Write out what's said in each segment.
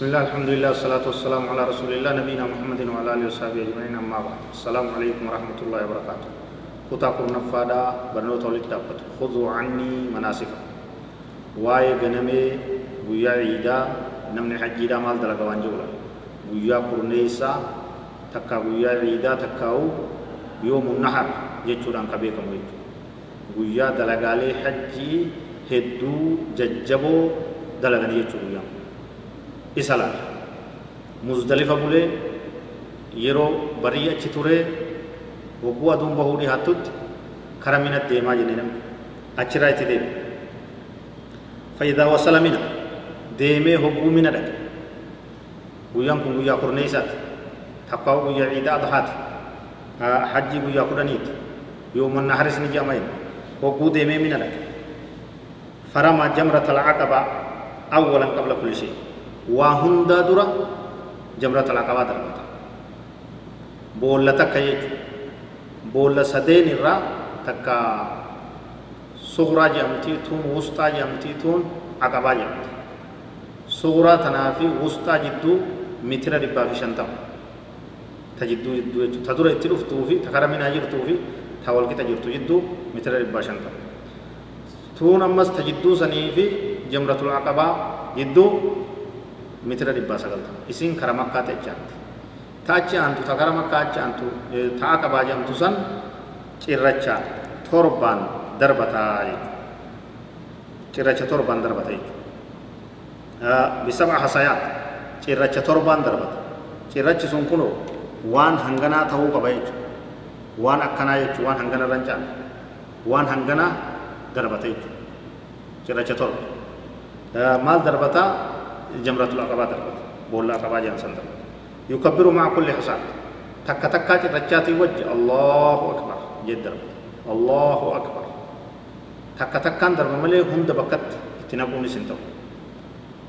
بسم الله الحمد لله والصلاة والسلام على رسول الله نبينا محمد وعلى آله وصحبه أجمعين أما بعد السلام عليكم ورحمة الله وبركاته كتا قرنا فادا برنوت ولد دابت خذوا عني مناسككم واي غنمي ويا عيدا نمني حجي دا مال دلقا وانجولا ويا قرنيسا تكا ويا عيدا تكاو يوم النحر جيتشوران كبيكم ويجو ويا دلقالي حجي هدو ججبو دلقاني جيتشوران isa muzdalifa bulee yeroo barii achi turee hogguu aduun bahuu dhiyaattutti kara minatti deemaa jenne namni achirraa itti deeme fayyidaa wasala mina deemee hogguu mina dhaqe guyyaan kun guyyaa kurnee isaati takkaa guyyaa ciidaa adhaati hajjii guyyaa kudhaniiti yoomanna haris ni jedhama hogguu deemee mina dhaqe جمرة العقبة أولا قبل كل شيء waa hundaa dura jamratul aqabaa darbata boolla takka jechuudha boolla sadeen irraa takka suguraa jedhamtii tuun wusxaa jedhamtii tuun aqabaa jedhamti suguraa tanaa fi wusxaa jidduu mitira dhibbaa fi shantama ta jidduu jidduu jechuudha ta dura itti dhuftuu fi ta kara minaa jirtuu fi ta walqixa jirtu jidduu mitira dhibbaa shantama tuun ammas ta jidduu sanii fi jamratul aqabaa jidduu mitira dhibbaa sagaltama isin kara makkaa ta'echaatti taachi aantu ta kara makkaa achi aantu ta'a qabaa jedhamtu san cirracha torbaan darbataa jechuudha cirracha torbaan darbata jechuudha bisaba hasayaat cirracha torbaan darbata cirrachi sun kunoo waan hanganaa ta'uu qaba jechuudha waan akkanaa jechuudha waan hangana irra hin caalle waan hanganaa darbata jechuudha cirracha torba maal darbataa جمرة العقبة دربت بولا عقبة جان سندر. يكبر مع كل حصاد. تك تكات رجاتي وجه الله أكبر. جد دربت الله أكبر. تك تكان درب ملي هم دبكت اتنبوني سنتو.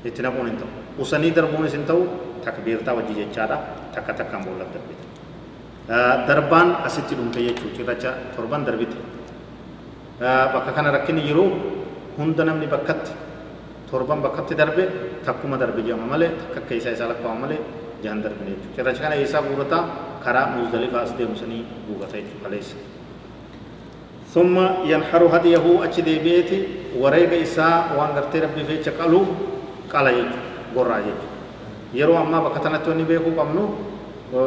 اتنبوني انتو. وسني دربوني سنتو. تكبير تا وجه جچادا تك تكان بولا دربت دربان asitti dhumte jechuudha cirracha torban darbite bakka kana rakkinni jiru hunda namni bakkatti torban bakkatti darbe takkuma darbe jedhama malee takka akka isaa isaa lakkaa'ama malee jahan darbine jechuudha. Cirracha kana isaa guurataa karaa muzdalifaa as deemu sanii guugata jechuudha kaleessa. ثم ينحر هديه أجد بيتي وريق إساء وان غرتي ربي في قالو قال يجو قرى يجو يرو أما بكتنا توني بيكو قمنو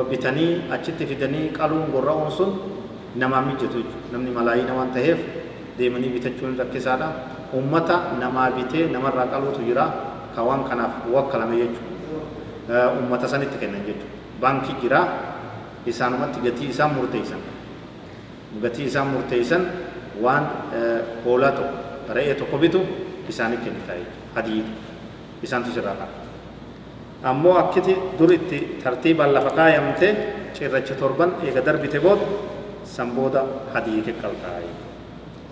bitanii achitti fidanii qaluun gorra'uun sun namaa mijjatu jechuudha namni malaayii namaan ta'eef deemanii bitachuun rakkisaadha ummata namaa bitee namarraa qaluutu jira ka waan kanaaf wakkalame jechuudha ummata sanitti kennan jechuudha baankii jira isaanumatti gatii isaan murteessan gatii isaan murteessan waan hoolaa tokko re'ee tokko bitu isaaniif kennita jechuudha hadii isaantu sirraa qaba ammoo akkiti dur itti tartiibaan lafa kaayamte cirracha torban eega darbite booda san booda hadii keqqaltaa jechuudha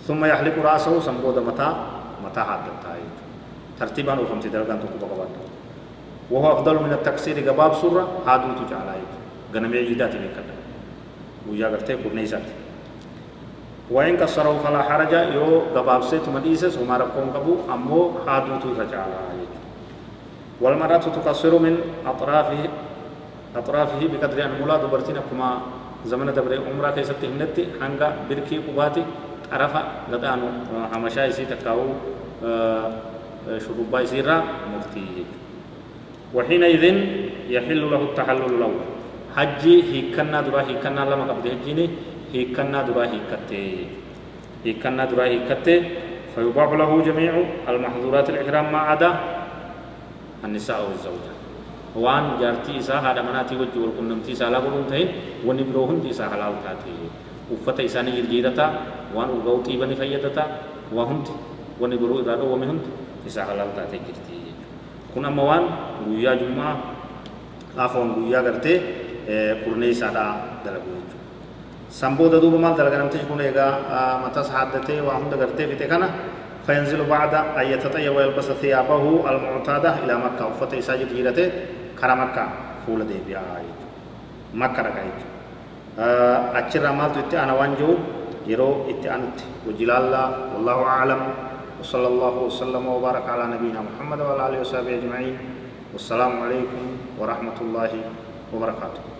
ثم يحلق رأسه سنبود متى؟ متى حدد تاي ترتيبا وفهمت درجان تكو بقبات وهو أفضل من التكسير قباب سورة هادو تجعل غنمي عيدات بكذا ويا غرتي كورنيسات وإن كسره فلا حرج يو قباب سيت مديسس وما رقم قبو أمو هادو تجعل والمرأة تقصر من أطرافه أطرافه بقدر أن مولاد برتين كما زمن دبر عمرة كيست همنتي هنگا بركي قباتي عرفة لدانو همشا يسي تكاو شربا يسيرا مفتي وحينئذ يحل له التحلل الأول. حجي هيكنا درا هيكنا لما قبل هجيني هيكنا درا هيكتي. هيكنا درا هيكتي. فيباح له جميع المحظورات الإحرام ما عدا النساء والزوجة. وان جارتي إسا هذا مناتي وجه والقنمتي إسا لا قلون تهين ونبروهن إسا حلال تاتي uffata isaanii jijjiirata waan urgaa'u xiibanii fayyadata waa hundi wanni biroo irraa dhoowwame hundi isaa halaal taatee jirti kun amma waan guyyaa jummaa afoon guyyaa gartee kurnee isaadhaa dalagu jechuudha san booda duuba maal dalaga namtichi kun egaa matas haaddatee waa hunda gartee fixe kana فينزل بعد أن يتطيب ويلبس ثيابه المعتادة إلى مكة وفتى إساجد جيرته كرا مكة فول دي بيا مكة رقايت مالتو إتي أنا وانجو يرو إتي أنت وجلال الله والله أعلم وصلى الله وسلم وبارك على نبينا محمد وعلى آله وصحبه أجمعين والسلام عليكم ورحمة الله وبركاته